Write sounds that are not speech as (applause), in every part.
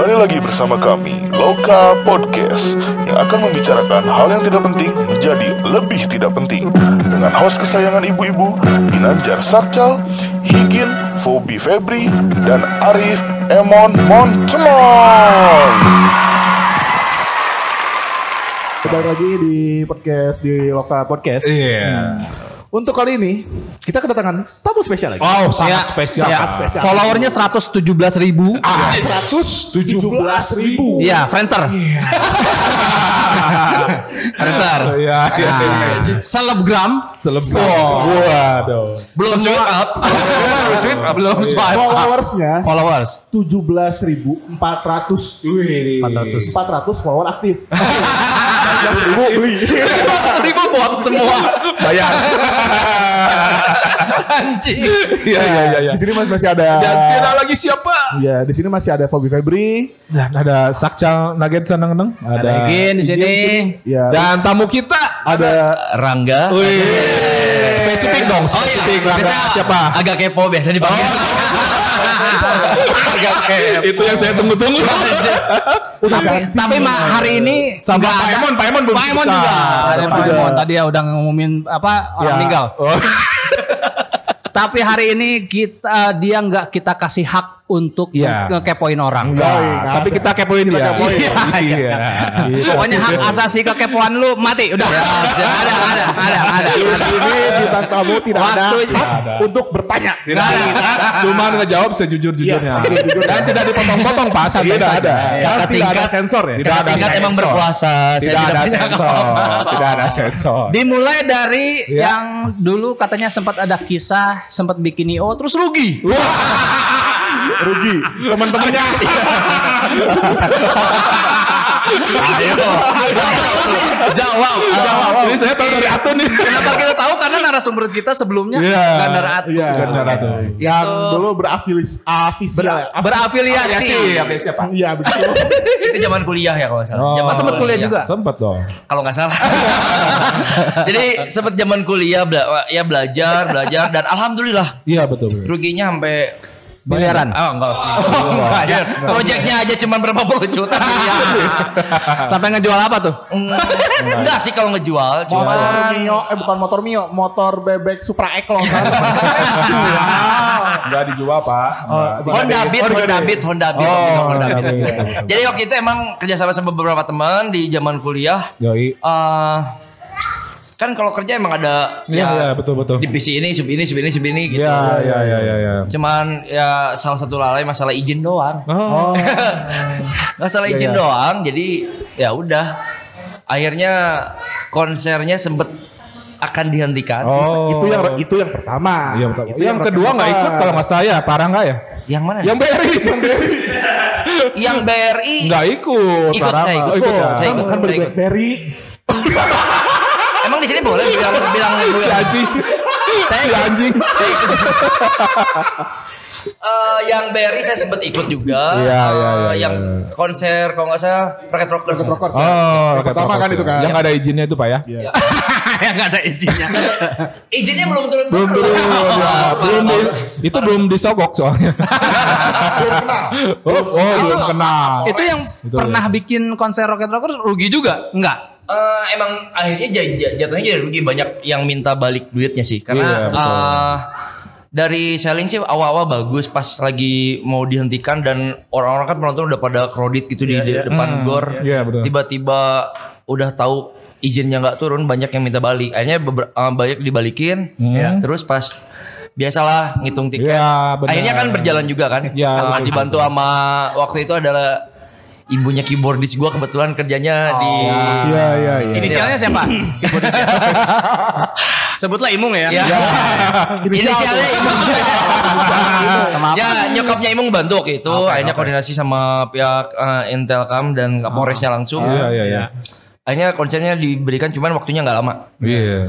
Kembali lagi bersama kami, Loka Podcast, yang akan membicarakan hal yang tidak penting menjadi lebih tidak penting. Dengan host kesayangan ibu-ibu, Ginanjar Sakcal, Higin, Fobi Febri, dan Arif Emon Montemon. Kembali lagi di podcast di Loka Podcast. Iya. Untuk kali ini kita kedatangan tamu spesial lagi. Wow, sangat Saya- spesial. Sangat spesial. Followernya 117 ribu. Ah, 117 ribu. Iya, Friendster. (laughs) Friendster. Iya, iya, iya. Selebgram. Selebgram. Waduh. Belum swipe up. (laughs) Belum swipe up. Followersnya Followers. 17.400 Wih, 400 follower aktif. (laughs) 14 ribu beli. Seribu bot semua. Bayar. (laughs) Anjing. Iya, iya, iya, iya. Di sini masih masih ada Dan tidak lagi siapa? Ya, di sini masih ada Fobi Febri. Dan ada Sakcal Nugget seneng neng. Ada Egin di sini. Ya, Dan tamu kita ada Rangga. Wih, spesifik dong, Oh iya, spesifik Rangga siapa? Agak kepo biasa dipanggil. (laughs) agak kepo. Itu yang saya tunggu-tunggu. udah Tapi, ganti. tapi Ma, hari ini Sama Pak ada- Emon, Pak Emon belum Pak Emon kita. juga. Ada Pak. Emon tadi ya udah ngumumin apa orang Ya. meninggal. Oh. Tapi hari ini kita dia nggak kita kasih hak untuk Iya. ngekepoin orang. Enggak, Nah, nggak tapi ada. kita kepoin Kita dia. kepoin. (laughs) Iya. iya. Pokoknya hak asasi kekepoan lu mati udah. ada ada ada ada ada. Di sini bintang tamu tidak ada hak untuk bertanya. Tidak ada. Cuman ngejawab sejujur-jujurnya. Sejujur-jujurnya. Dan tidak dipotong-potong Pak, santai Tidak ada. Ya, Karena tidak ada tingkat- sensor ya. Tidak ada tingkat emang sensor. berkuasa. Tidak ada sensor. sensor. Tidak ada sensor. Dimulai dari yang dulu katanya sempat ada kisah, sempat bikin IO terus rugi. Rugi. Teman-temannya. Ayo. Jawab. Jawab. Ini saya tahu dari Atun nih. Kenapa kita tahu karena narasumber kita sebelumnya Iya. Gandar Atu. Iya. Atun. Yang dulu berafilis afisial. ya. Afis- Berafiliasi. siapa? Iya betul. (laughs) itu zaman kuliah ya kalau salah. Oh, Zaman sempat kuliah juga? Sempet dong. Kalau nggak salah. (laughs) Jadi sempat zaman kuliah bela- ya belajar, belajar dan alhamdulillah Iya betul. betul. ruginya sampai Miliaran. Oh enggak sih. Enggak, ya. Proyeknya aja cuma berapa puluh juta. (laughs) Sampai ngejual apa tuh? enggak sih kalau ngejual, Motor cuma Mio, eh bukan motor Mio, motor bebek Supra X kalau nggak salah. Enggak dijual Pak. Enggak. Honda Beat, Honda Beat, Honda Beat, Oh, Honda Honda Beat. Beat. Jadi waktu itu emang kerjasama sama beberapa teman di zaman kuliah. Yoi. eh kan kalau kerja emang ada Iya, iya, betul betul. divisi ini, sub ini, sub ini, sub ini gitu. Iya, iya, iya, iya, iya. Cuman ya salah satu lalai masalah izin doang. Oh, (laughs) Masalah Iya, izin iya. doang. Jadi ya udah. Akhirnya konsernya sempet akan dihentikan. oh. Itu yang itu yang pertama. Iya, betul. Itu yang kedua nggak pertama. ikut kalau nggak saya, parah nggak ya? Yang mana? Yang BRI, yang BRI Yang BRI. nggak ikut. Ikut, saya ikut. Oh, ikut ya? Saya Kan ikut, saya ikut. (laughs) Di sini boleh bilang bilang Si anjing, Saya si anjing. Eh, yang BRI saya sempat ikut juga. Iya, iya, iya, iya, Yang iya. konser kalau nggak salah Rocket Rockers. Rocket Rockers. Oh, Yang Rocket pertama kan Rockers itu ya. kan. Yang nggak ada izinnya itu Pak ya? Iya. (laughs) yang nggak ada izinnya. (laughs) Izinnya belum turun Belum turun. ya. (laughs) Belum di, itu belum disogok soalnya. oh, oh, belum kenal. Itu yang Itu pernah ya. bikin konser Rocket Rockers rugi juga? Enggak. Eh, emang akhirnya jatuhnya jadi rugi banyak yang minta balik duitnya sih karena Iya, betul. eh, dari selling sih awal-awal bagus pas lagi mau dihentikan dan orang-orang kan penonton udah pada kredit gitu di de- depan gor Iya, betul. tiba-tiba udah tahu izinnya nggak turun banyak yang minta balik akhirnya eh, banyak dibalikin Hmm. terus pas biasalah ngitung tiket Iya, benar. akhirnya kan berjalan juga kan Iya, betul. dibantu sama waktu itu adalah ibunya keyboardis gua kebetulan kerjanya di Iya iya iya. Inisialnya siapa? (laughs) Sebutlah Imung ya. (laughs) Ya. Inisialnya Imung. (laughs) Ya nyokapnya Imung bantu waktu itu. Akhirnya koordinasi sama pihak eh, Intelcam dan Kapolresnya langsung. Iya, iya, iya. Akhirnya konsernya diberikan cuman waktunya nggak lama. Iya.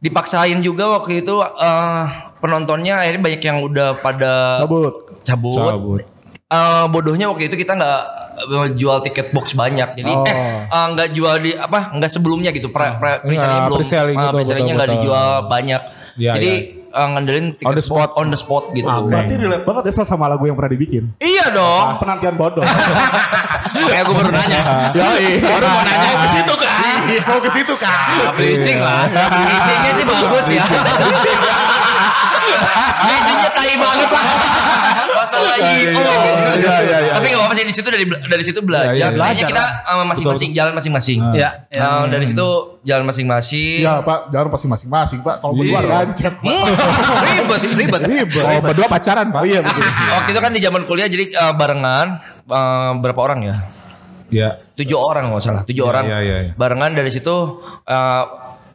Dipaksain juga waktu itu eh, penontonnya akhirnya banyak yang udah pada Cabut. cabut. Cabut. Eh, bodohnya waktu itu kita nggak eh, jual tiket box banyak jadi Oh. eh eh, nggak jual di apa nggak sebelumnya gitu pre, pre, pre-sale-nya Nggak, belum pre-selling Ah, gitu, pre-selling-nya betul, nggak dijual banyak Iya, jadi iya. eh, ngandelin tiket On the spot. on the spot gitu Berarti relate banget ya sama lagu yang pernah dibikin. Iya. Iya dong. Penantian bodoh. (laughs) Kayak gue baru nanya. Yoi. Baru mau nanya ke situ kan? Mau ke situ kan? Bridging lah. Bridgingnya sih bagus ya. Bridgingnya tai banget lah. Masalah IO. Iya, iya, iya. Tapi nggak apa-apa sih di situ dari dari situ belajar. Iya, iya, Intinya belajar kita eh, masing-masing jalan masing-masing. Iya. Eh, dari situ jalan masing-masing. Iya Pak, jangan pasti masing-masing Pak. Kalau berdua Iya. gancet Pak. (laughs) Ribet, ribet. Ribet. Oh, berdua pacaran, Pak. Oh iya betul. (laughs) Waktu itu kan di zaman kuliah jadi eh, barengan eh, berapa orang ya? Iya. Tujuh orang nggak salah. Tujuh Iya, orang iya, iya, iya. barengan dari situ eh,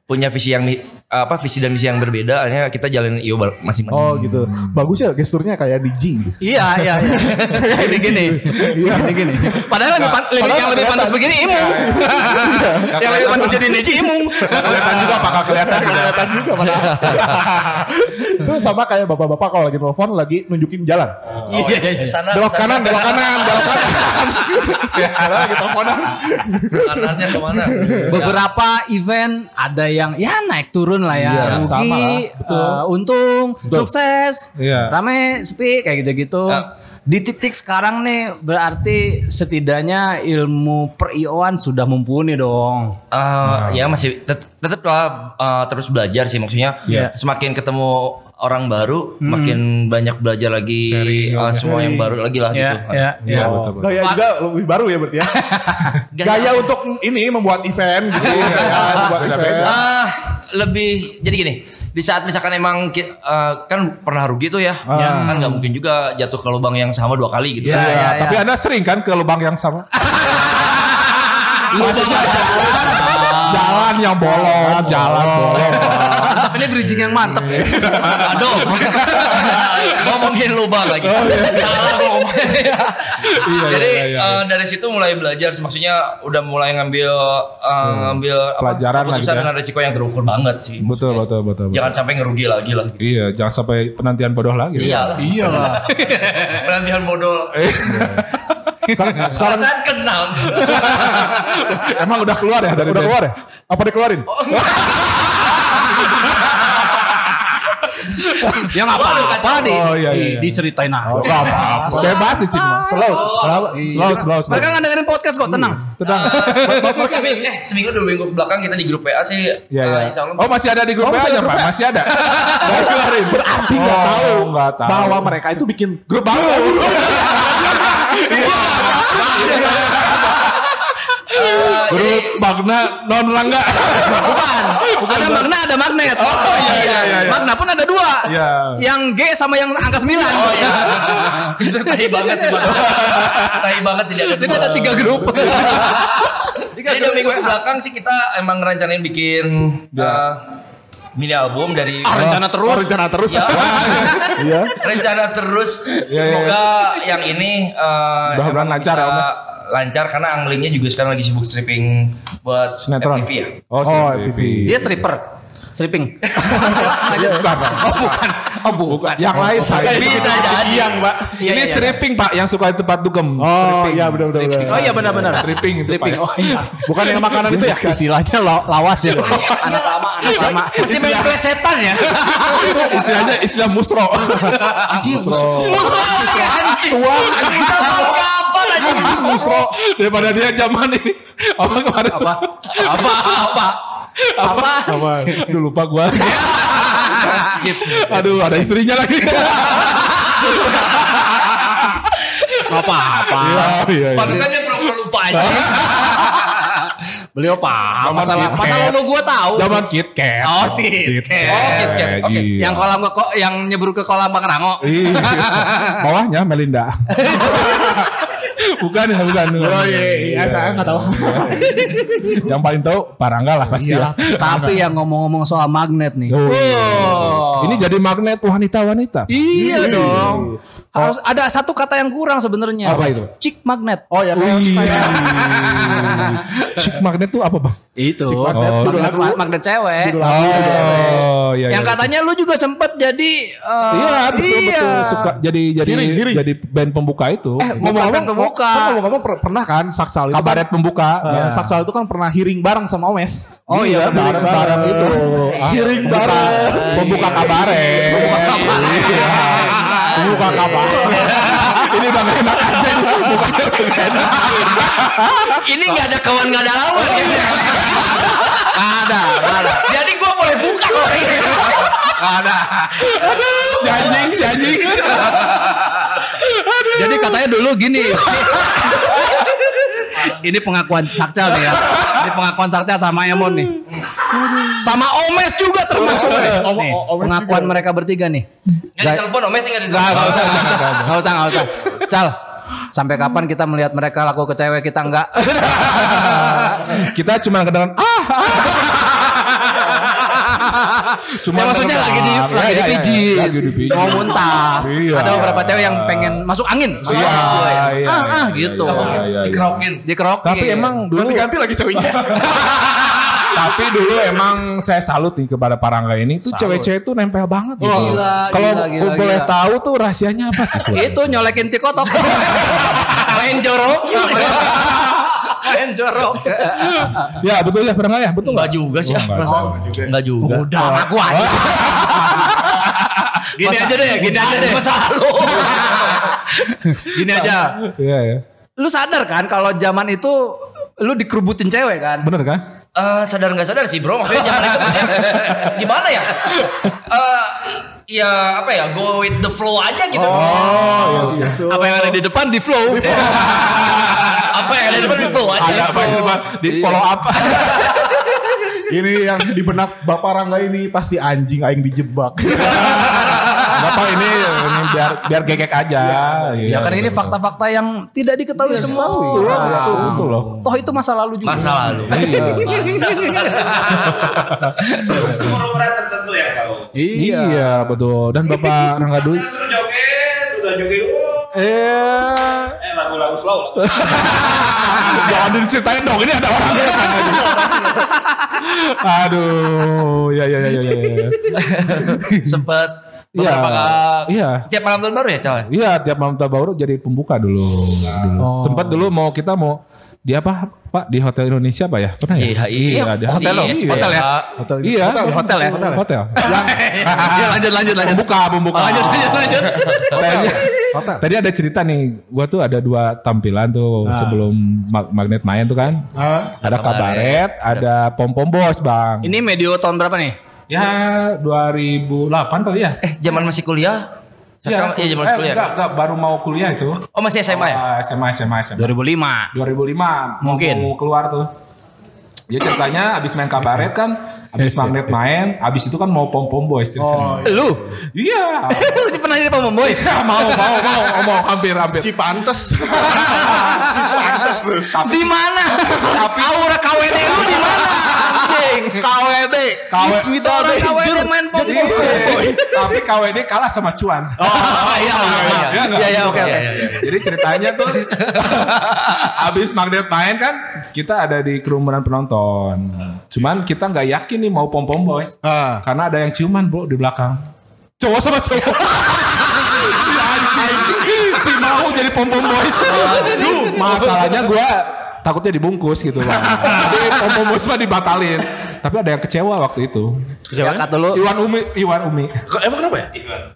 punya visi yang apa visi dan misi yang berbeda. Akhirnya kita jalan IO bar- masing-masing. Oh gitu. Bagus ya gesturnya kayak di G gitu. Iya, iya, (laughs) iya. Gini gini. Iya. Gini gini. Padahal lebih, yang lebih pantas begini imung. (laughs) yang lebih pantas jadi Neji imung. Kelihatan juga apakah kelihatan juga. Kelihatan juga padahal. (laughs) Itu sama kayak bapak-bapak kalau lagi telepon lagi nunjukin jalan. Iya, iya, iya. Sana, Belok kanan, belok kanan, belok kanan. Ada lagi teleponan. Kanannya ke mana? Beberapa event ada yang ya naik turun lah ya. Iya, Rugi, sama lah. Betul. eh, untung, sukses, Iya. rame, sepi kayak gitu-gitu. Ya. Di titik sekarang nih berarti setidaknya ilmu per-IO-an sudah mumpuni dong. Eh, ya masih tet- tetap lah eh, terus belajar sih maksudnya. Iya. Semakin ketemu orang baru, makin banyak belajar lagi Sharing, eh, semua yang baru lagi lah Ya, gitu. ya, ya. Oh, gaya juga lebih baru ya berarti ya. (laughs) Gaya untuk ini membuat event gitu. Gaya membuat event. Ah, lebih jadi gini. Di saat misalkan emang eh, kan pernah rugi tuh ya, Ah. kan nggak mungkin juga jatuh ke lubang yang sama dua kali gitu. Iya, Ya, iya, tapi iya. Anda sering kan ke lubang yang sama? (laughs) jalan yang bolong, jalan bolong. Ini bridging yang mantep ya. Aduh, (laughs) ngomongin lubang lagi. Salah gua ngomongin. (laughs) Iya, Jadi iya, iya, eh, dari situ mulai belajar, maksudnya udah mulai ngambil eh, ngambil apa, Pelajaran lah keputusan gitu ya. dengan risiko yang terukur banget sih. Betul, betul, betul. betul. Jangan sampai ngerugi lagi lah. Iya, jangan sampai penantian bodoh lagi. Iya lah. Iya lah. (laughs) Penantian bodoh. Sekarang Perasaan kenal. Emang udah keluar ya dari udah keluar ya? Apa dikeluarin? Ya nggak apa-apa di, Oh, iya, iya, di- iya. diceritain aja. Enggak apa-apa. Bebas di sini. Mas. Slow. Kenapa? Slow, slow, slow. Mereka nggak dengerin podcast kok, tenang. Tenang. seminggu, eh, seminggu dua minggu ke belakang kita di grup PA sih. Iya, eh, iya. Oh, masih ada di grup Oh, masih aja, Pak? Masih ada. Berarti nggak Oh, tahu nggak tahu. bahwa mereka itu bikin Grup baru. Grup Magna non Rangga. Bukan. ada magna, ada magnet. Oh iya, iya, iya. Magna pun ada dua. Iya. Yang G sama yang angka 9. Oh iya. (laughs) Itu tai banget. Tai banget tidak ada. Jadi dua. ada tiga grup. Jadi dua minggu ke belakang sih kita emang rencanain bikin eh, mini album dari Ah, rencana terus. Oh, rencana terus. Ya. Iya. rencana terus. iya, Semoga yang ini eh, Mudah-mudahan emang lancar ya, Om, ya. Lancar karena anglingnya juga sekarang lagi sibuk stripping buat Sinetron. FTV ya. Oh, Oh, FTV. Dia stripper. Stripping. oh bukan. Oh bukan. Yang lain saya. Bisa jadi. Yang, Mbak. Iya, Ini iya, iya. stripping Pak yang suka di tempat dugem. Oh, iya benar benar. benar. Oh iya benar-benar. Stripping itu, Stripping. Pak. Oh iya. Bukan yang makanan itu ya? Istilahnya lawas ya. anak sama, anak sama. Masih main plesetan ya. Itu (laughs) istilahnya istilah musro. Lagi anjing. Tua. Kapan anjing? Musro. Daripada dia zaman ini. Apa kemarin? Apa? Apa? Apa? Apa? Apa? Aduh lupa gua. (laughs) Aduh ada istrinya lagi. Apa-apa. Iya, iya, iya. Pantesan dia pura-pura lupa aja. (laughs) Beliau paham masalah Kit masalah lu gua tahu. Zaman Kit Kat. Oh, Kit Kat. Oh, Kit Kat. Oke. Iya. Yang kolam ke yang nyebur ke kolam Bangrango. Iya. (laughs) Bawahnya Melinda. Bukan ya, bukan. Oh iya, iya saya nggak tahu. Yang paling tahu Parangga lah pasti Iya. ya. Tapi yang ngomong-ngomong soal magnet nih. Oh. Oh. Ini jadi magnet wanita-wanita. Iya dong. Harus ada satu kata yang kurang sebenarnya. Apa itu? Chick magnet. Oh ya (laughs) Chick magnet tuh apa bang? Itu. magnet, Oh. judul Magnet, lagu. magnet cewek. Judul lagu. Oh iya. yang iya. katanya lu juga sempet jadi eh, Iya betul iya. betul suka jadi jadi Giring, giring. jadi band pembuka itu. Eh ngomong-ngomong pembuka. kan ngomong-ngomong per- pernah kan Saksal itu Kabaret pembuka. kan, eh, Ya. Saksal itu kan pernah hearing bareng sama Omes. Oh iya, bareng bareng itu. Ah, Hearing pembuka- bareng. Pembuka kabaret. Pembuka kabaret. Iya. Muka kapal. (laughs) Ini bang enak aja. Mukanya enak. Ini nggak ada kawan nggak ada lawan. Ada, ada. Jadi gue boleh buka kok. Ada. Si anjing, si anjing. Jadi katanya dulu gini. (laughs) Ini pengakuan Sakcal nih ya. Ini pengakuan Sakcal sama Emon nih. Sama Omes juga termasuk. Om- Nih, Om- Omes pengakuan juga. mereka bertiga nih. Nggak ditelepon Omes nggak Gak, ditelepon. gak usah, gak usah, (laughs) gak usah, gak usah. Cal, sampai kapan kita melihat mereka laku ke cewek kita enggak? Kita cuma kedengeran ah. ah. Cuma Ya, maksudnya lagi di lagi Ya, ya, ya. Lagi dipijit. mau muntah. Iya. Ada beberapa cewek yang pengen masuk angin, masuk Iya, angin. iya, ah, iya, ah, iya, gitu. iya, iya, iya. Dikerokin. Dikerokin. Tapi emang dulu Ganti-ganti lagi ceweknya. (laughs) Tapi dulu emang saya salut nih kepada Parangga ini tuh cewek-cewek tuh nempel banget gitu. Gila, Kalau boleh tahu tuh rahasianya apa sih? Itu nyolekin tikotok. (laughs) Main jorok. (laughs) Main jorok. (laughs) ya betul ya Parangga ya betul Enggak juga sih. Oh, enggak. perasaan. Enggak juga. Udah ngaku aja. (laughs) Gini aja deh, gini aja deh. Masa lalu. Gini aja. Iya ya. Lu sadar kan kalau zaman itu lu dikerubutin cewek kan? Bener kan? Eh, sadar nggak sadar sih bro maksudnya zaman itu (laughs) gimana ya Eh, ya apa ya go with the flow aja gitu Oh, iya. Apa yang ada di depan di flow. (laughs) apa yang ada di depan di flow aja Ada apa di depan? Di follow up. (laughs) Ini yang di benak Bapak Rangga ini pasti anjing aing dijebak. Bapak ini ini biar biar gegek aja. Ya kan ini fakta-fakta yang tidak diketahui semua. Betul, betul, betul loh. Toh itu masa lalu juga. masa lalu Umur-umuran tertentu yang tahu. Iya. betul. Dan Bapak (laughs) Rangga Dwi. Suruh joget, udah joget dulu. Eh, Eh lagu-lagu slow. (laughs) jangan diceritain dong. Ini ada orang. (laughs) Aduh, ya ya ya ya. ya. sempet Iya, beberapa kali iya. tiap malam tahun baru ya Cal Iya, tiap malam tahun baru jadi pembuka dulu. dulu. Sempat dulu mau kita mau di apa Pak di Hotel Indonesia Pak ya? Pernah ya? IHI Iya, di Hotel loh, Iya, hotel ya. Hotel, Iya, hotel, hotel ya? Hotel. Hotel. (laughs) Ya lanjut lanjut lanjut. Pembuka, pembuka. Lanjut lanjut lanjut. Tadi, Hotel. tadi ada cerita nih, gua tuh ada dua tampilan tuh sebelum Mag- magnet main tuh kan. Ah, Ada kabaret, ada pom pom bos bang. Ini medio tahun berapa nih? Ya 2008 kali ya. eh zaman masih kuliah sekarang iya zaman masih eh, kuliah enggak, enggak, baru mau kuliah itu. oh masih SMA ya Ah, SMA, SMA, SMA. 2005. 2005 Mungkin. mau keluar tuh. Ya ceritanya abis main kabaret kan, abis (laughs) magnet main, abis itu kan mau pom pom boys. ceritanya. Lu? Iya. (laughs) Lu pernah jadi pemboy? Ya, mau mau mau mau hampir hampir. si pantes. (laughs) si pantes. Di mana? Tapi aura KWD lu di mana? KWD. KW- Seorang KWD main pom Jadi, tapi KWD kalah sama Cuan. Oh iya maaf. Iya, nggak? Iya iya oke oke. Jadi ceritanya tuh (laughs) abis magnet main kan kita ada di kerumunan penonton. Cuman kita nggak yakin nih mau pom pom boys. Ah. Karena ada yang ciuman bro di belakang. Cowok sama cowok. (laughs) si mau jadi pom pom boys. Duh, masalahnya gua takutnya dibungkus gitu bang. Jadi pom mah dibatalin. Tapi ada yang kecewa waktu itu. Ya kat dulu. Iwan Umi, Iwan Umi. Emang kenapa ya?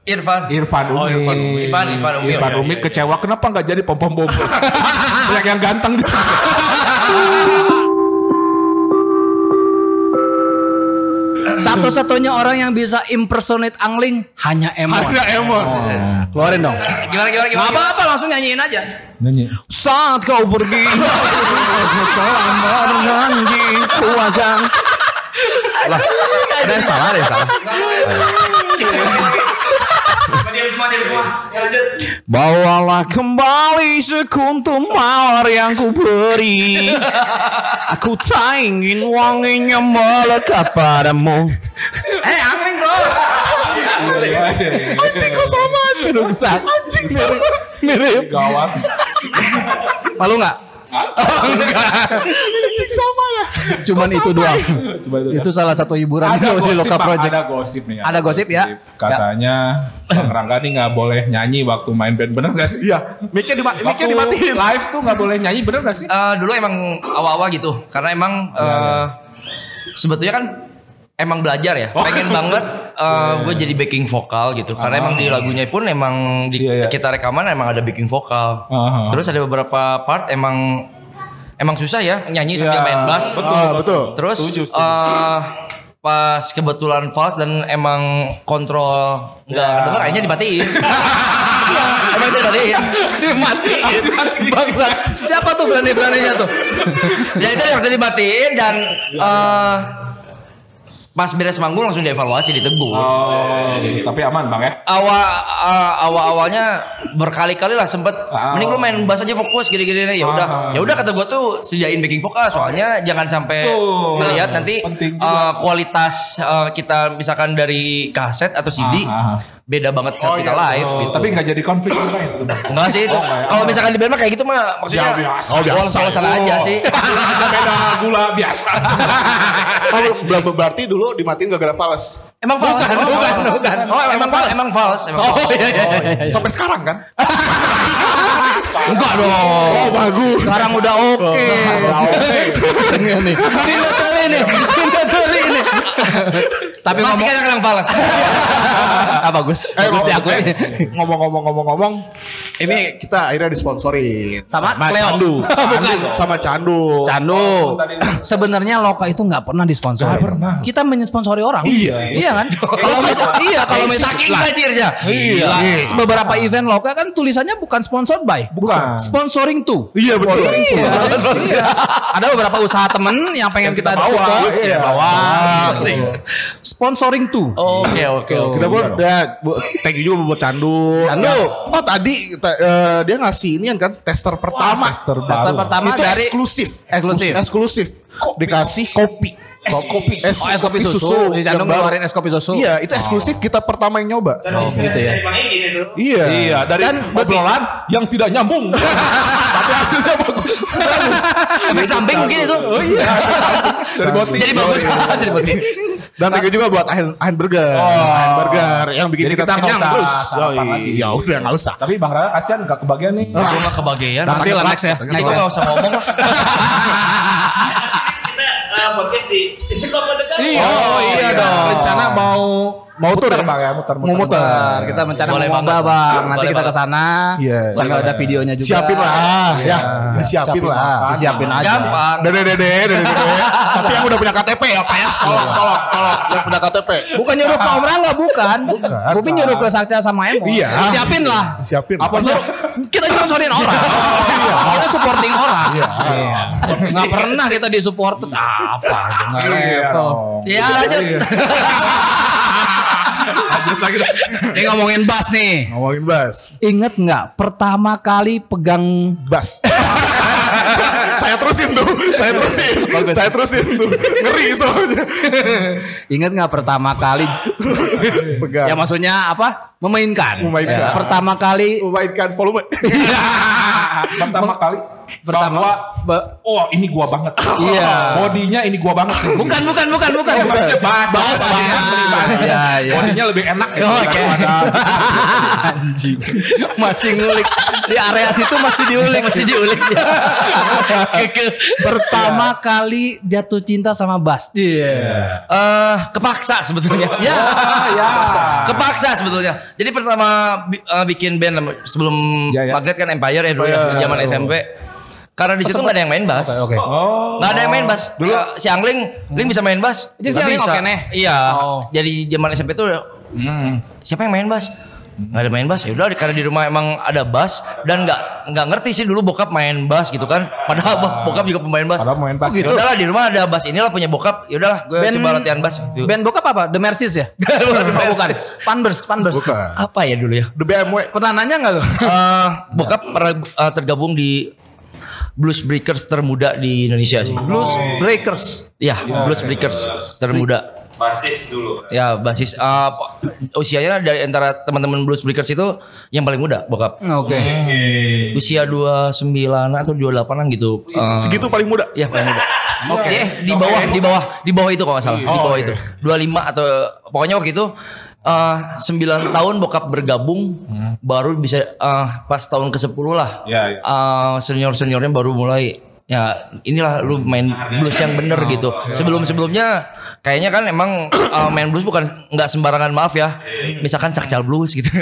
Irfan Irfan Umi. Irfan Umi. Irfan, Irfan Umi. Irfan Umi kecewa kenapa nggak jadi pom pom bom. (laughs) Banyak yang ganteng di situ. (laughs) Satu-satunya orang yang bisa impersonate angling hanya Emon. Harga emon. Keluarin dong. gimana gimana Gak gimana apa-apa langsung nyanyiin aja. Nyanyi. Saat kau pergi Selama janji ku akan Lah Ada salah ada salah semua dia semua. Ya lanjut. Bawalah kembali sekuntum mawar yang ku beri. Aku tak ingin wanginya melekat padamu. Eh angling bro. Anjing kok sama? Cerungsak Anjing sama. Mirip Gawat. Malu gak? Oh enggak Anjing sama ya. Cuman itu doang Coba itu. Itu salah satu hiburan ada di gosip, Loka Bang. Project ada gosip nih. Ada gosip, ya? Katanya Bang Rangga nih nggak boleh nyanyi waktu main band bener gak sih? Iya, mic-nya dima- mic-nya Waktu dimatiin. live tuh nggak boleh nyanyi bener gak sih? Eh, dulu emang awal-awal gitu karena emang eh, sebetulnya kan emang belajar ya Oh. pengen banget gue jadi backing vokal gitu. Karena emang di lagunya pun emang di Iya, iya. kita rekaman emang ada backing vokal. Aha. Terus ada beberapa part emang emang susah ya nyanyi sambil Iya, main bass. Ah, betul. Terus Setuju, setuju. eh, pas kebetulan false dan emang kontrol nggak Ya. denger akhirnya dimatiin. Iya, (laughs) emang dimatiin. Dimatiin. (laughs) Bangsat. Siapa tuh berani-beraninya tuh? (laughs) Ya itu langsung dimatiin dan eh, pas beres manggung langsung dievaluasi ditegur. Oh, tapi aman bang ya? awal uh, awal awalnya berkali-kali lah sempet Ah. mending lu main bass aja fokus gini-gini ya udah ya udah kata gua tuh sediain backing vokal soalnya jangan sampai Tuh. ngelihat nanti uh, kualitas uh, kita misalkan dari kaset atau CD Ah, ah. Beda banget saat kita live Oh, gitu. Tapi nggak jadi konflik juga itu enggak sih itu. kalau misalkan di band kayak gitu mah maksudnya Ya, biasa. oh biasa salah salah aja sih (laughs) beda gula biasa. (laughs) Oh, ber- berarti dulu dimatiin gara-gara fals. emang false Bukan, bukan, bukan. oh emang false emang false emang Oh false. iya iya. iya. Sampai sekarang kan? (laughs) Enggak dong. Oh bagus. Sekarang udah oke. Ini nih. Ini teli nih. Ini. (laughs) Tapi masih ngomong kadang kadang false (laughs) ah, bagus. Eh, Bagus ngomong- diakui. eh, ngomong-ngomong ngomong-ngomong, ini kita akhirnya disponsorin Sama Cleo. Candu. (laughs) Bukan. Sama Candu. Candu. Sebenarnya Loka itu nggak pernah disponsori. Kita mensponsori orang. Iya. Iya kan? (laughs) Kalau misal- iya kalau misalkan saking banjirnya Iya. Beberapa event Loka kan tulisannya bukan sponsored by. Bukan. Sponsoring to. Iya betul. Iya. Iya. Ada beberapa usaha temen yang pengen kita, bawa, support, iya. bawa. Sponsoring to. oke oke oke Kita pun ya, thank you juga buat Candu. Candu. Oh tadi kita, eh, dia ngasih ini kan tester pertama. tester Daftar baru. pertama itu dari eksklusif. Eksklusif. Eksklusif. Dikasih kopi. Es kopi Es, Oh, es kopi susu. Yang Candung ngeluarin es kopi susu. Iya, itu eksklusif kita pertama yang nyoba. Oh gitu ya. Iya. Iya, dari obrolan yang tidak nyambung. (laughs) Tapi hasilnya bagus. efek samping mungkin itu Oh iya. Dari boti. jadi bagus (laughs) jadi bagus Dan thank you juga buat Ahin, Ahin Burger. Ahin Burger yang bikin Jadi kita, kita kenyang usah terus. sarapan Yoi. lagi. Ya udah nggak usah. Tapi Bang Rara kasihan gak kebagian nih. Gue gak kebagian Nanti lah next ya. Next gak usah ngomong lah (laughs) Kita eh, podcast di Cekop mendekat. Iya. Oh, iya dong. Rencana mau Mau tur muter ya? Bang ya, muter Mau muter. Kita mencari Boleh mau banget. bang. Nanti kita ke sana. Iya. Sambil ada videonya juga. Siapin lah, ya. Disiapin Siapin lah. Disiapin aja. Gampang Dede dede dede dede. Tapi yang udah punya KTP ya Pak ya. Tolong tolong tolong yang punya KTP. Bukan nyuruh ke Om Rangga, bukan. Bukan. Bupin nyuruh ke Sakti sama Emo. Iya. Siapin lah. Siapin. Sponsor, kita sponsorin orang. (laughs) Kita supporting orang. Iya. Nggak pernah kita disupport. Apa? Iya level. Ya lanjut (laughs) Lanjut lagi dong. Ini ngomongin bass nih. Ngomongin bass. Ingat nggak pertama kali pegang Bass. (laughs) saya terusin tuh, saya terusin, saya terusin tuh, ngeri soalnya. Ingat nggak pertama kali? Pegang. ya maksudnya apa? Memainkan. Memainkan. Ya, pertama kali. memainkan volume. Pertama kali Pertama. bahwa Ba- oh ini gua banget. Iya. Bodinya ini gua banget. Bukan, bukan, bukan, bukan. Oh, maksudnya bahas, Bahas, bahas, bahas. bahas. Iya, iya. Bodinya lebih enak ya. Oke. daripada Anjing. Masih ngulik. Di area situ masih diulik. Masih diulik. (laughs) Pertama kali jatuh cinta sama bass. Iya. Eh, Kepaksa sebetulnya Ya ya. Kepaksa sebetulnya Jadi pertama eh, bikin band Sebelum Ya, ya. Magnet kan Empire ya dulu ya Zaman SMP Karena di situ nggak ada yang main bass Oke. Oh. Nggak ada yang main bass. Dulu si Angling, Ling bisa main bass. Jadi si Angling bisa. oke nih? Iya. Oh. Jadi zaman SMP tuh Hmm. siapa yang main bass? Nggak ada main bass. Ya udah karena di rumah emang ada bass dan nggak nggak ngerti sih dulu bokap main bass gitu kan. Padahal bo- bokap juga pemain bass. Padahal pemain bass, Oh, gitu. ya. Udahlah di rumah ada bass inilah punya bokap. Ya udahlah gue coba latihan bass. Gitu. Band bokap apa? The Mercies ya? (laughs) Bukan. bukan. Panbers, Panbers. Bukan. Apa ya dulu ya? The BMW. Pernah nanya nggak lu? (laughs) Eh, bokap pernah eh, tergabung di Blues Breakers termuda di Indonesia sih. Blues Breakers. Ya, Blues Breakers termuda. Basis dulu. Ya basis uh, usianya dari antara teman-teman Blues Breakers itu yang paling muda bokap. Oke. Usia 29 atau 28an gitu. Uh, Segitu paling muda. ya paling muda. Oke, eh, di bawah di bawah di bawah itu kalau nggak salah, di bawah itu. 25 atau pokoknya waktu itu uh, 9 tahun bokap bergabung baru bisa uh, pas tahun ke-10 lah. Ya, ya. Uh, senior-seniornya baru mulai ya inilah lu main blues yang bener gitu. Sebelum-sebelumnya kayaknya kan emang (coughs) uh, main blues bukan nggak sembarangan maaf ya. Misalkan cakcal blues gitu. (laughs)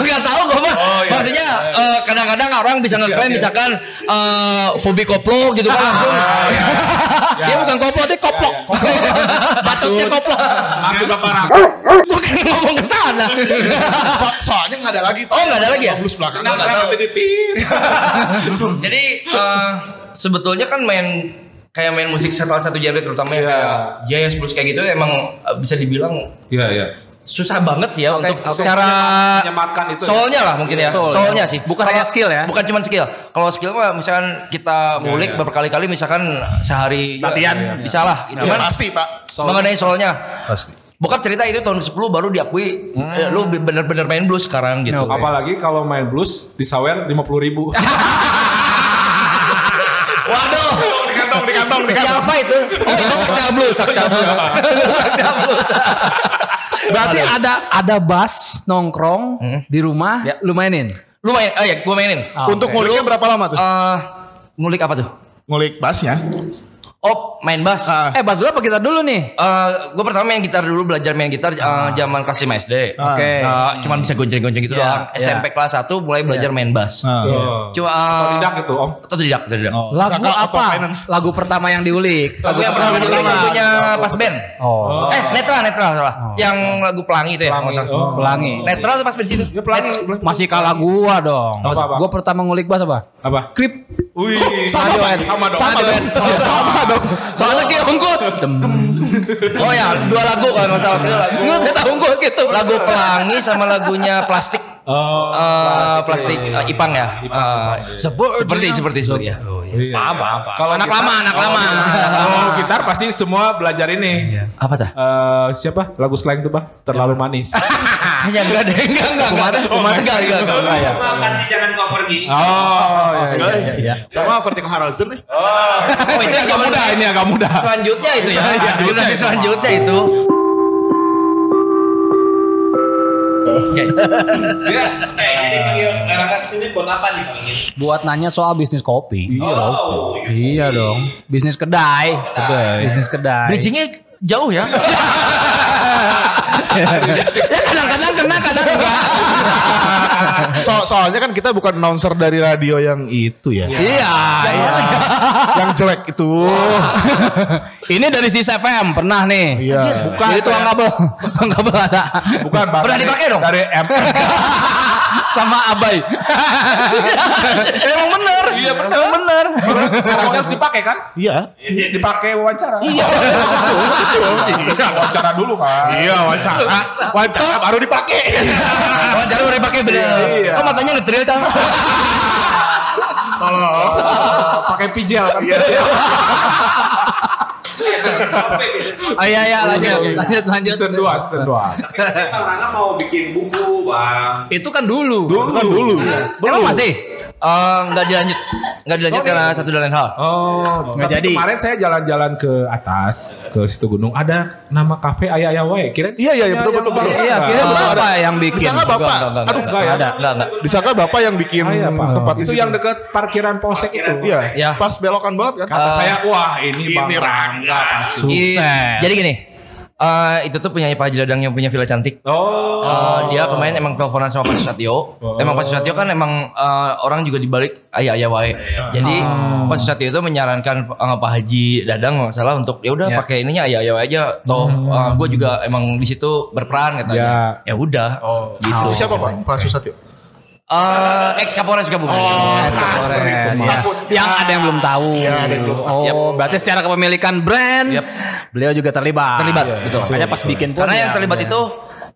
Gak tahu gue mah. Maksudnya eh, kadang-kadang orang bisa ngeklaim misalkan eh Pobi koplo gitu kan langsung. Dia bukan koplo, dia koplok. Bacotnya (laughs) koplok. Maksud Bapak Bukan ngomong ke sana. So- soalnya nggak ada lagi. Oh, nggak ada lagi ya? Blues belakang. Nggak tahu. (laughs) Jadi eh, sebetulnya kan main kayak main musik salah satu genre terutama yang kayak jazz blues kayak gitu emang eh, bisa dibilang Iya, iya. Susah banget sih ya untuk oke. secara Menyematkan itu ya? soalnya lah mungkin ya Soul, soalnya ya. sih Bukan hanya skill ya? bukan cuma skill kalau skill mah misalkan kita ngulik berkali-kali misalkan sehari Latihan. bisa lah Ya, cuman pasti pak. mengenai soalnya Pasti. bokap cerita itu tahun 10 baru diakui eh, lu bener-bener main blues sekarang gitu Apalagi kalau main blues disawer 50 ribu. (laughs) waduh Di kantong, di kantong, di kantong. siapa itu oh itu sakca blues sakca blues (laughs) sakca blues (laughs) Berarti ada ada bass nongkrong di rumah, lu mainin. lu main oh ya gua mainin Untuk nguliknya berapa lama tuh? Eh, ngulik apa tuh Ngulik bassnya. Oh main bass Ah. Eh bass dulu apa kita dulu nih? Eh, gue pertama main gitar dulu belajar main gitar eh, zaman kelas 5 SD. Oke. Eh, cuman bisa gonceng-gonceng gitu Iya, doang. SMP kelas 1 mulai belajar main bass. Ah. Cuma uh, Tidak gitu om. Atau tidak, tidak. Lagu Saka apa? Lagu pertama yang diulik. Lagu yang pertama dulu lagunya pas band. Oh, Eh, netral, netral salah. Yang lagu pelangi itu ya. Pelangi. Oh. pelangi. Netral tuh pas band situ. Ya pelangi. pelangi. Masih kalah gua dong. Apa, apa? Gua pertama ngulik bass apa? Apa? Krip. Wih. Sama, sama, dong. sama dong. Sama dong. Sama Soalnya kayak unggul. Oh ya, dua lagu kalau nggak salah. Itu lagu. Enggak saya tahu unggul gitu. Lagu pelangi sama lagunya plastik. Oh. Eh, plastik eh, Ipang ya. Eh, seperti seperti seperti ya. Iya. Apa apa. Kalau anak gitar- lama, anak lama. (laughs) Kalau gitar pasti semua belajar ini. Apa tuh? Eh, siapa? Lagu slang tuh bang. Terlalu manis. (laughs) Hanya enggak deh, enggak enggak enggak. Enggak enggak enggak. enggak. ya. Terima kasih jangan kau pergi. Oh, iya, iya. Iya. Sama vertical horizon nih. Oh, itu Ini agak mudah, ini agak mudah. selanjutnya itu ya. Selanjutnya itu. Oke. Jadi panggil Rangga ke sini buat apa nih bang? Buat nanya soal bisnis kopi. Oh, Iya dong. Bisnis kedai. Kedai. Bisnis kedai. Bridgingnya jauh ya. (laughs) ya kadang-kadang kena, kadang enggak. So, soalnya kan kita bukan announcer dari radio yang itu ya. Iya, iya. yang jelek itu. Ini dari si FM pernah nih. Iya. Bukan. Jadi tukang kabel. (laughs) Tukang kabel ada. Bukan. Pernah dipakai dong? Dari M. (laughs) Sama Abai. Emang bener. Iya bener. Emang bener. Sekarang harus dipakai kan? Iya. Dipakai wawancara. Iya. wawancara dulu kan. Iya, wawancara. Wawancara baru dipakai. Jadi udah dipakai bener. Iya. Kok matanya ngetril tau? Oh, pakai pijel kan. Oh iya iya lanjut. Lanjut lanjut. Season 2, season 2. Bang Rangga mau bikin buku bang. Itu kan dulu. Itu kan dulu. Emang masih? Eh, enggak dilanjut. Enggak dilanjut karena satu dan lain hal. Oh, Nggak tapi jadi. kemarin saya jalan-jalan ke atas ke situ gunung ada nama kafe Ayah Ayah Wae. Kira Iya, iya, iya, betul, betul, betul. Iya, kira bapak yang bikin. Disangka bapak. Enggak, enggak, Aduh, enggak, enggak ya? Ada, enggak, enggak. disangka bapak yang bikin Oh, iya, Pak. tempat itu yang dekat parkiran polsek itu. Iya, Ya. pas belokan banget kan. Kata saya, wah ini, Ini Bang Rangga pasti. I- Jadi gini. Eh, itu tuh penyanyi Pak Haji Ladang yang punya villa cantik. Oh, Eh, dia kemarin emang teleponan sama Pak Susatyo. Emang Pak Susatyo kan emang eh, orang juga dibalik ayah ayah wae. Jadi Pak Susatyo itu menyarankan eh, Pak Haji Dadang nggak salah untuk ya udah pakai ininya ayah ayah wae aja. Toh gue juga emang di situ berperan katanya. Ya udah. gitu. Itu siapa Pak? Pak Susatyo. Eh, ex Kapolres Sukabumi. Ex Kapolres. Ya. Yang ada yang belum tahu. Oh, berarti secara kepemilikan brand, beliau juga terlibat. Terlibat, betul. Makanya pas bikin pun Karena yang ya, terlibat ya. itu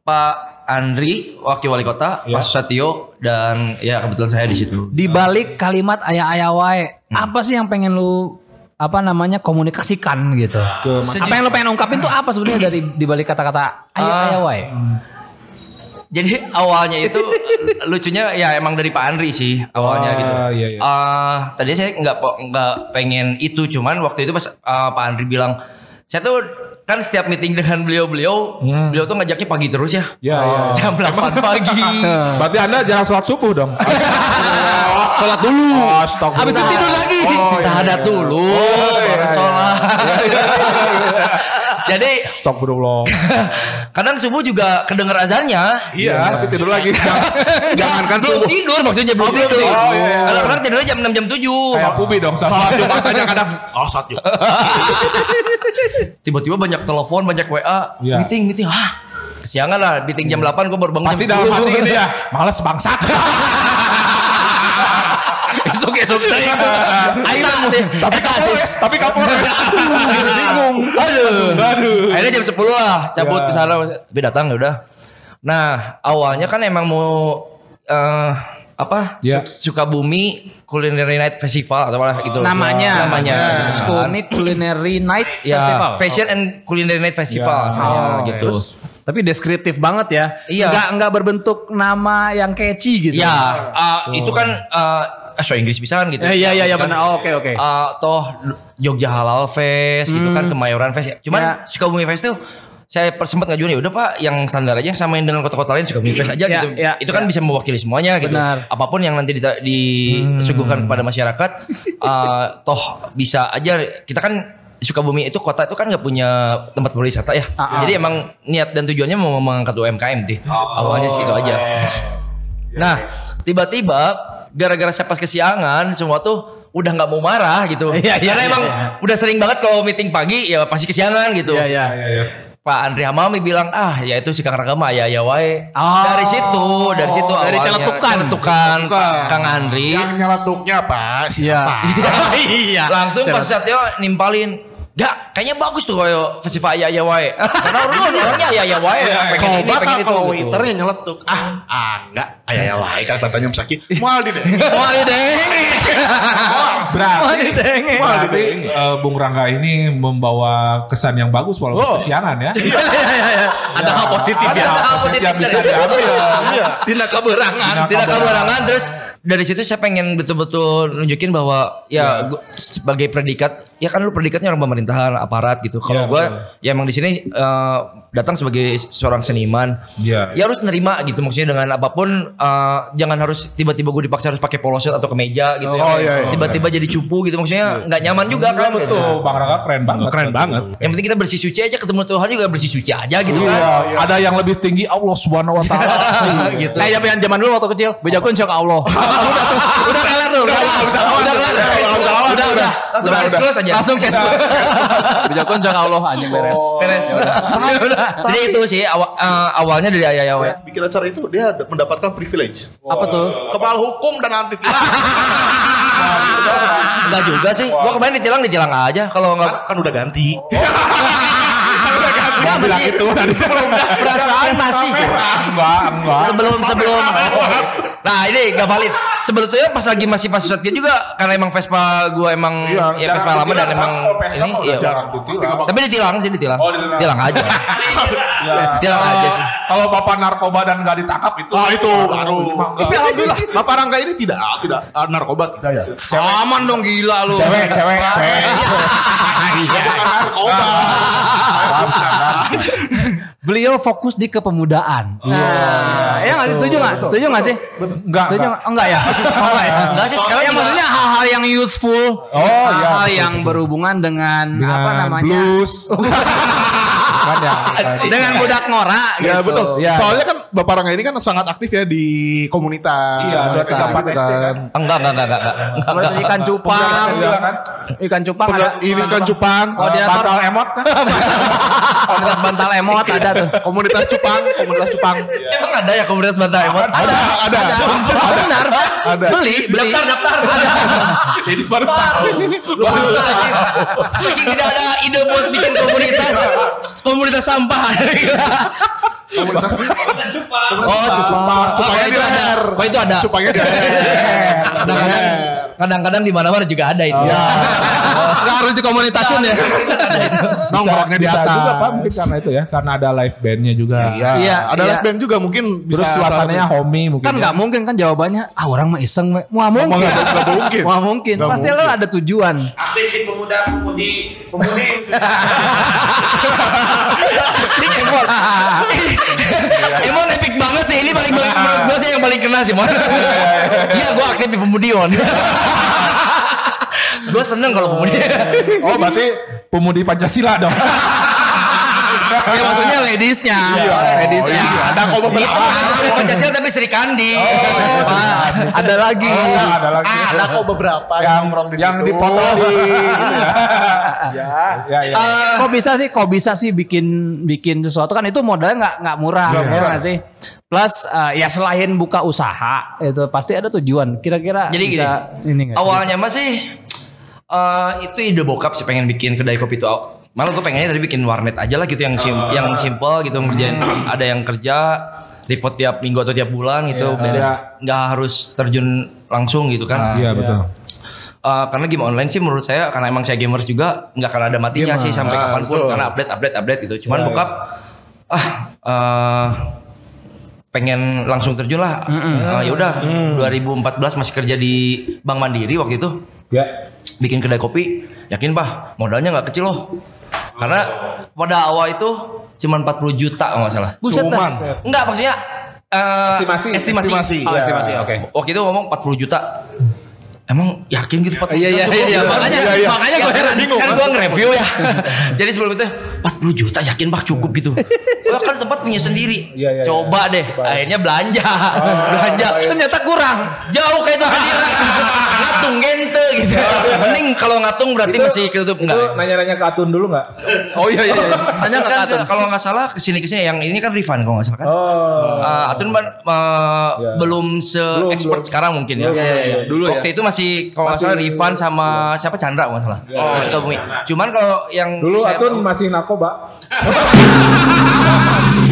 Pak Andri, wakil wali kota, Pak Susatyo dan ya kebetulan saya di situ. di balik kalimat ayah-ayah wae, Hmm. apa sih yang pengen lu apa namanya komunikasikan gitu? apa yang lu pengen ungkapin tuh apa sebenarnya dari di balik kata-kata ayah-ayah wae? Jadi awalnya itu (laughs) lucunya ya emang dari Pak Andri sih awalnya Oh, gitu. iya, iya. Eh, tadinya saya nggak nggak pengen itu cuman waktu itu pas eh, Pak Andri bilang saya tuh kan setiap meeting dengan beliau-beliau beliau tuh ngajaknya pagi terus ya. Ya, ya. Jam 8 pagi. (laughs) Berarti Anda jarang sholat subuh dong. (laughs) Sholat dulu. Astagfirullah. Habis itu tidur lagi. Sahadat dulu, baru sholat. Jadi Astagfirullah. kadang subuh juga kedenger azannya. Iya, tapi tidur lagi. (laughs) Jangankan belum subuh. tidur maksudnya belum tidur. Oh, iya. Kalau sekarang tidurnya jam 6 jam 7. Kayak Pubi dong sama. Salat Jumat kadang-kadang. Oh, saat Jumat. (laughs) Tiba-tiba banyak telepon, banyak WA, Iya. meeting, meeting. Ah, kesiangan lah, meeting jam 8 gue baru bangun Pasti jam dalam 10. hati gini ya. Males bangsat. (laughs) Esok esok tadi. Ayo sih. Tapi kapolres, tapi kapolres. (laughs) Bingung. Aduh. Aduh. Akhirnya jam 10 lah cabut Ya. ke sana. Tapi datang ya udah. Nah, awalnya kan emang mau eh apa? Ya. Su- Sukabumi Culinary Night Festival atau apa gitu. Namanya. Namanya. Sukumi Culinary Night Ya, Festival. Fashion and Culinary Night Festival Ya. saya Oh, gitu. terus. Tapi deskriptif banget ya. Iya. Enggak enggak berbentuk nama yang catchy gitu. Ya, eh, itu kan eh so Inggris bisa kan gitu. Eh, iya iya iya Kan, benar. Oh, Oke oke. eh, toh Jogja Halal Fest gitu kan Kemayoran Fest ya. Cuman Ya. Sukabumi Fest tuh saya sempat ngajuin ya udah Pak yang standar aja samain dengan kota-kota lain Sukabumi Fest aja Ya, gitu. ya, Itu kan ya. bisa mewakili semuanya gitu. Benar. Apa pun yang nanti disuguhkan kepada masyarakat eh, toh bisa aja kita kan Sukabumi itu kota itu kan nggak punya tempat berwisata ya. Ah. Jadi emang niat dan tujuannya mau mengangkat UMKM sih. Awalnya sih itu aja. Nah, tiba-tiba gara-gara saya pas kesiangan semua tuh udah nggak mau marah gitu. Iya, iya, Karena iya, emang iya. udah sering banget kalau meeting pagi ya pasti kesiangan gitu. Iya iya. Pak Andri Hamami bilang ah ya itu si Kang Ragama ya ya wae. Oh. Dari situ, dari situ Dari awalnya. celetukan. Celetukan, Kang Andri. Yang nyeletuknya Pak, siapa? Iya. (laughs) Langsung pas Satyo nimpalin Gak, kayaknya bagus tuh kayak festival Ayah Ayah Wae. Karena orang orangnya Ayah Ayah Wae. Pengen ini, Coba pengen kan itu. kalau gitu. waiternya nyeletuk. Ah, ah enggak. Ayah ya wae kan katanya Mesaki. Mual di deh. (laughs) Wah, ini deh. Berarti, denge. berarti eh, Bung Rangga ini membawa kesan yang bagus walaupun Oh. kesiangan ya. (laughs) Iya iya iya. Ada hal positif Ada ya. hal positif yang bisa diambil. Iya. Tidak keberangan. tidak kabarangan terus dari situ saya pengen betul-betul nunjukin bahwa ya gua sebagai predikat ya kan lu predikatnya orang pemerintahan aparat gitu kalau Ya, gua betul. ya emang di sini eh, datang sebagai seorang seniman Iya. ya harus nerima gitu maksudnya dengan apa pun eh, jangan harus tiba-tiba gue dipaksa harus pakai polo shirt atau kemeja gitu Oh, ya. iya, iya. tiba-tiba jadi cupu gitu maksudnya nggak nyaman juga kan gitu. Betul, Bang Rangga keren banget. Keren banget. yang penting kita bersih suci aja ketemu Tuhan juga bersih suci aja gitu Iya, kan ada yang lebih tinggi Allah Subhanahu wa taala. (laughs) gitu Kayak yang zaman dulu waktu kecil, bejakun syok Allah. (laughs) udah kelar tuh, udah kelar. Udah kelar. Udah udah. langsung cash close aja Langsung cash Bejakun syok Allah anjing beres. Beres, ya udah. Jadi itu sih awa- eh, awalnya dari ayah ayah Bikin acara itu dia mendapatkan privilege. Apa tuh? Kepala hukum dan anti tilang. (laughs) Enggak juga sih. Gua kemarin ditilang ditilang aja kalau enggak kan (laughs) udah ganti. enggak bilang itu perasaan masih tuh. enggak, enggak. Sebelum sebelum Nah ini gak valid Sebetulnya pas lagi masih pas Susatya juga Karena emang Vespa gue emang Iya, Ya Vespa lama dan emang Ini iya. Tapi ditilang sih ditilang Oh, ditilang. Tilang aja (laughs) Tilang aja sih Kalau bapak narkoba dan nggak ditangkap itu. Ah itu Tapi alhamdulillah Bapak Rangga ini tidak tidak ah, narkoba tidak ya. Aman dong gila lu. Cewek, cewek, cewek. (laughs) Narkoba. Beliau fokus di kepemudaan. Nah, ya nggak sih setuju nggak? Setuju nggak sih? Enggak, Setuju enggak. nggak? Enggak ya? Oh, enggak ya? Enggak sih sekarang Ya juga maksudnya hal-hal yang youthful, Oh, iya, hal-hal yang berhubungan dengan, Dengan apa namanya? blues. (laughs) Ya. dengan budak ngora Ya gitu. betul. Iya. Soalnya kan Bapak Rangga ini kan sangat aktif ya di komunitas. Iya, SC kan. Enggak enggak enggak enggak enggak. Enggak, ikan cupang, Iya kan? ikan cupang ada. Ini kan Cupang, Koordinator Bantal emot kan? komunitas (laughs) bantal emot ada tuh. komunitas Cupang, komunitas Cupang. Emang ada ya komunitas bantai emot? Ada, ada. Oh, benar. Ada. Beli, beli. Daftar daftar. Ini baru tahu. Saking tidak ada ide buat bikin komunitas komunitas sampah. Komunitas Oh, Cupang. Cupangnya itu di ada. leher. Oh, itu ada. Cupangnya di leher. Kadang-kadang kadang-kadang di mana-mana juga ada itu. (laughs) Iya. Enggak harus dikomentasin ya. Nongkrongnya di bisa atas. juga Pak mungkin karena itu ya karena ada live bandnya juga Iya, Iya, ada iya. live band juga mungkin bisa terus suasananya homey mungkin Kan ya. nggak mungkin kan jawabannya. Ah orang mah iseng, we. (laughs) Wah mungkin. nggak- nggak mungkin. Wah mungkin. Pasti lo ada tujuan. Aktif di pemuda pemudi pemudi. (laughs) Ini Emon. Emon epic banget sih. Ini paling menurut gue sih yang paling kena sih, Mon. (laughs) Iya, gue aktif di Pemudion. (laughs) gue seneng kalau Pemudion. Oh berarti pemudi Pancasila dong. (laughs) ya maksudnya ladiesnya. ladiesnya. Ada kok beberapa. Bukan Pancasila tapi Sri Kandi. Wah, Ada lagi. ada lagi. Ada kok beberapa yang yang nongkrong di yang situ. dipoto di Ya. ya ya. kok bisa sih kok bisa sih bikin bikin sesuatu kan itu modalnya nggak nggak murah Nggak murah. sih plus eh, ya selain buka usaha itu pasti ada tujuan kira-kira Jadi gini, bisa ini nggak awalnya masih eh itu ide bokap sih pengen bikin kedai kopi itu. Malah gue pengennya tadi bikin warnet aja lah gitu yang sim yang simple gitu ngerjain (clears throat) ada yang kerja report tiap minggu atau tiap bulan gitu beres nggak harus terjun langsung gitu kan. Iya betul. Eh, karena game online sih menurut saya karena emang saya gamers juga nggak akan ada matinya sih sampai Ah, kapan pun betul. karena update update update gitu. Cuman bokap ah eh, pengen langsung terjun lah. Eh, ya udah 2014 masih kerja di Bank Mandiri waktu itu Ya. bikin kedai kopi. Yakin bah modalnya nggak kecil loh. Karena pada awal itu cuma 40 juta kalau nggak salah. buset dah. Enggak maksudnya eh, Estimasi. estimasi. Estimasi. Oh, estimasi oke Waktu itu ngomong 40 juta. Emang yakin gitu 40 Iya, juta? iya, cukup? iya, makanya iya, iya. makanya gue heran bingung. Kan gue nge-review ya. (laughs) Jadi sebelum itu 40 juta yakin bah cukup gitu. Oh kan tempat punya sendiri. Iya, iya, Coba deh. Akhirnya belanja. belanja. ternyata kurang Jauh kayak itu Ngatung gente gitu. Mending kalau ngatung berarti masih ketutup Itu enggak. nanya-nanya ke Atun dulu nggak? Oh iya iya. iya. Nanya ke kan Atun. kalau nggak salah ke sini ke sini yang ini kan refund kalau nggak salah kan. Oh. Uh, Atun uh, Ya. belum se expert belum. sekarang mungkin ya. Dulu Waktu itu masih kalau nggak salah refund sama siapa Chandra nggak salah. Oh. Cuman kalau yang Dulu Atun tahu- masih narkoba. (laughs)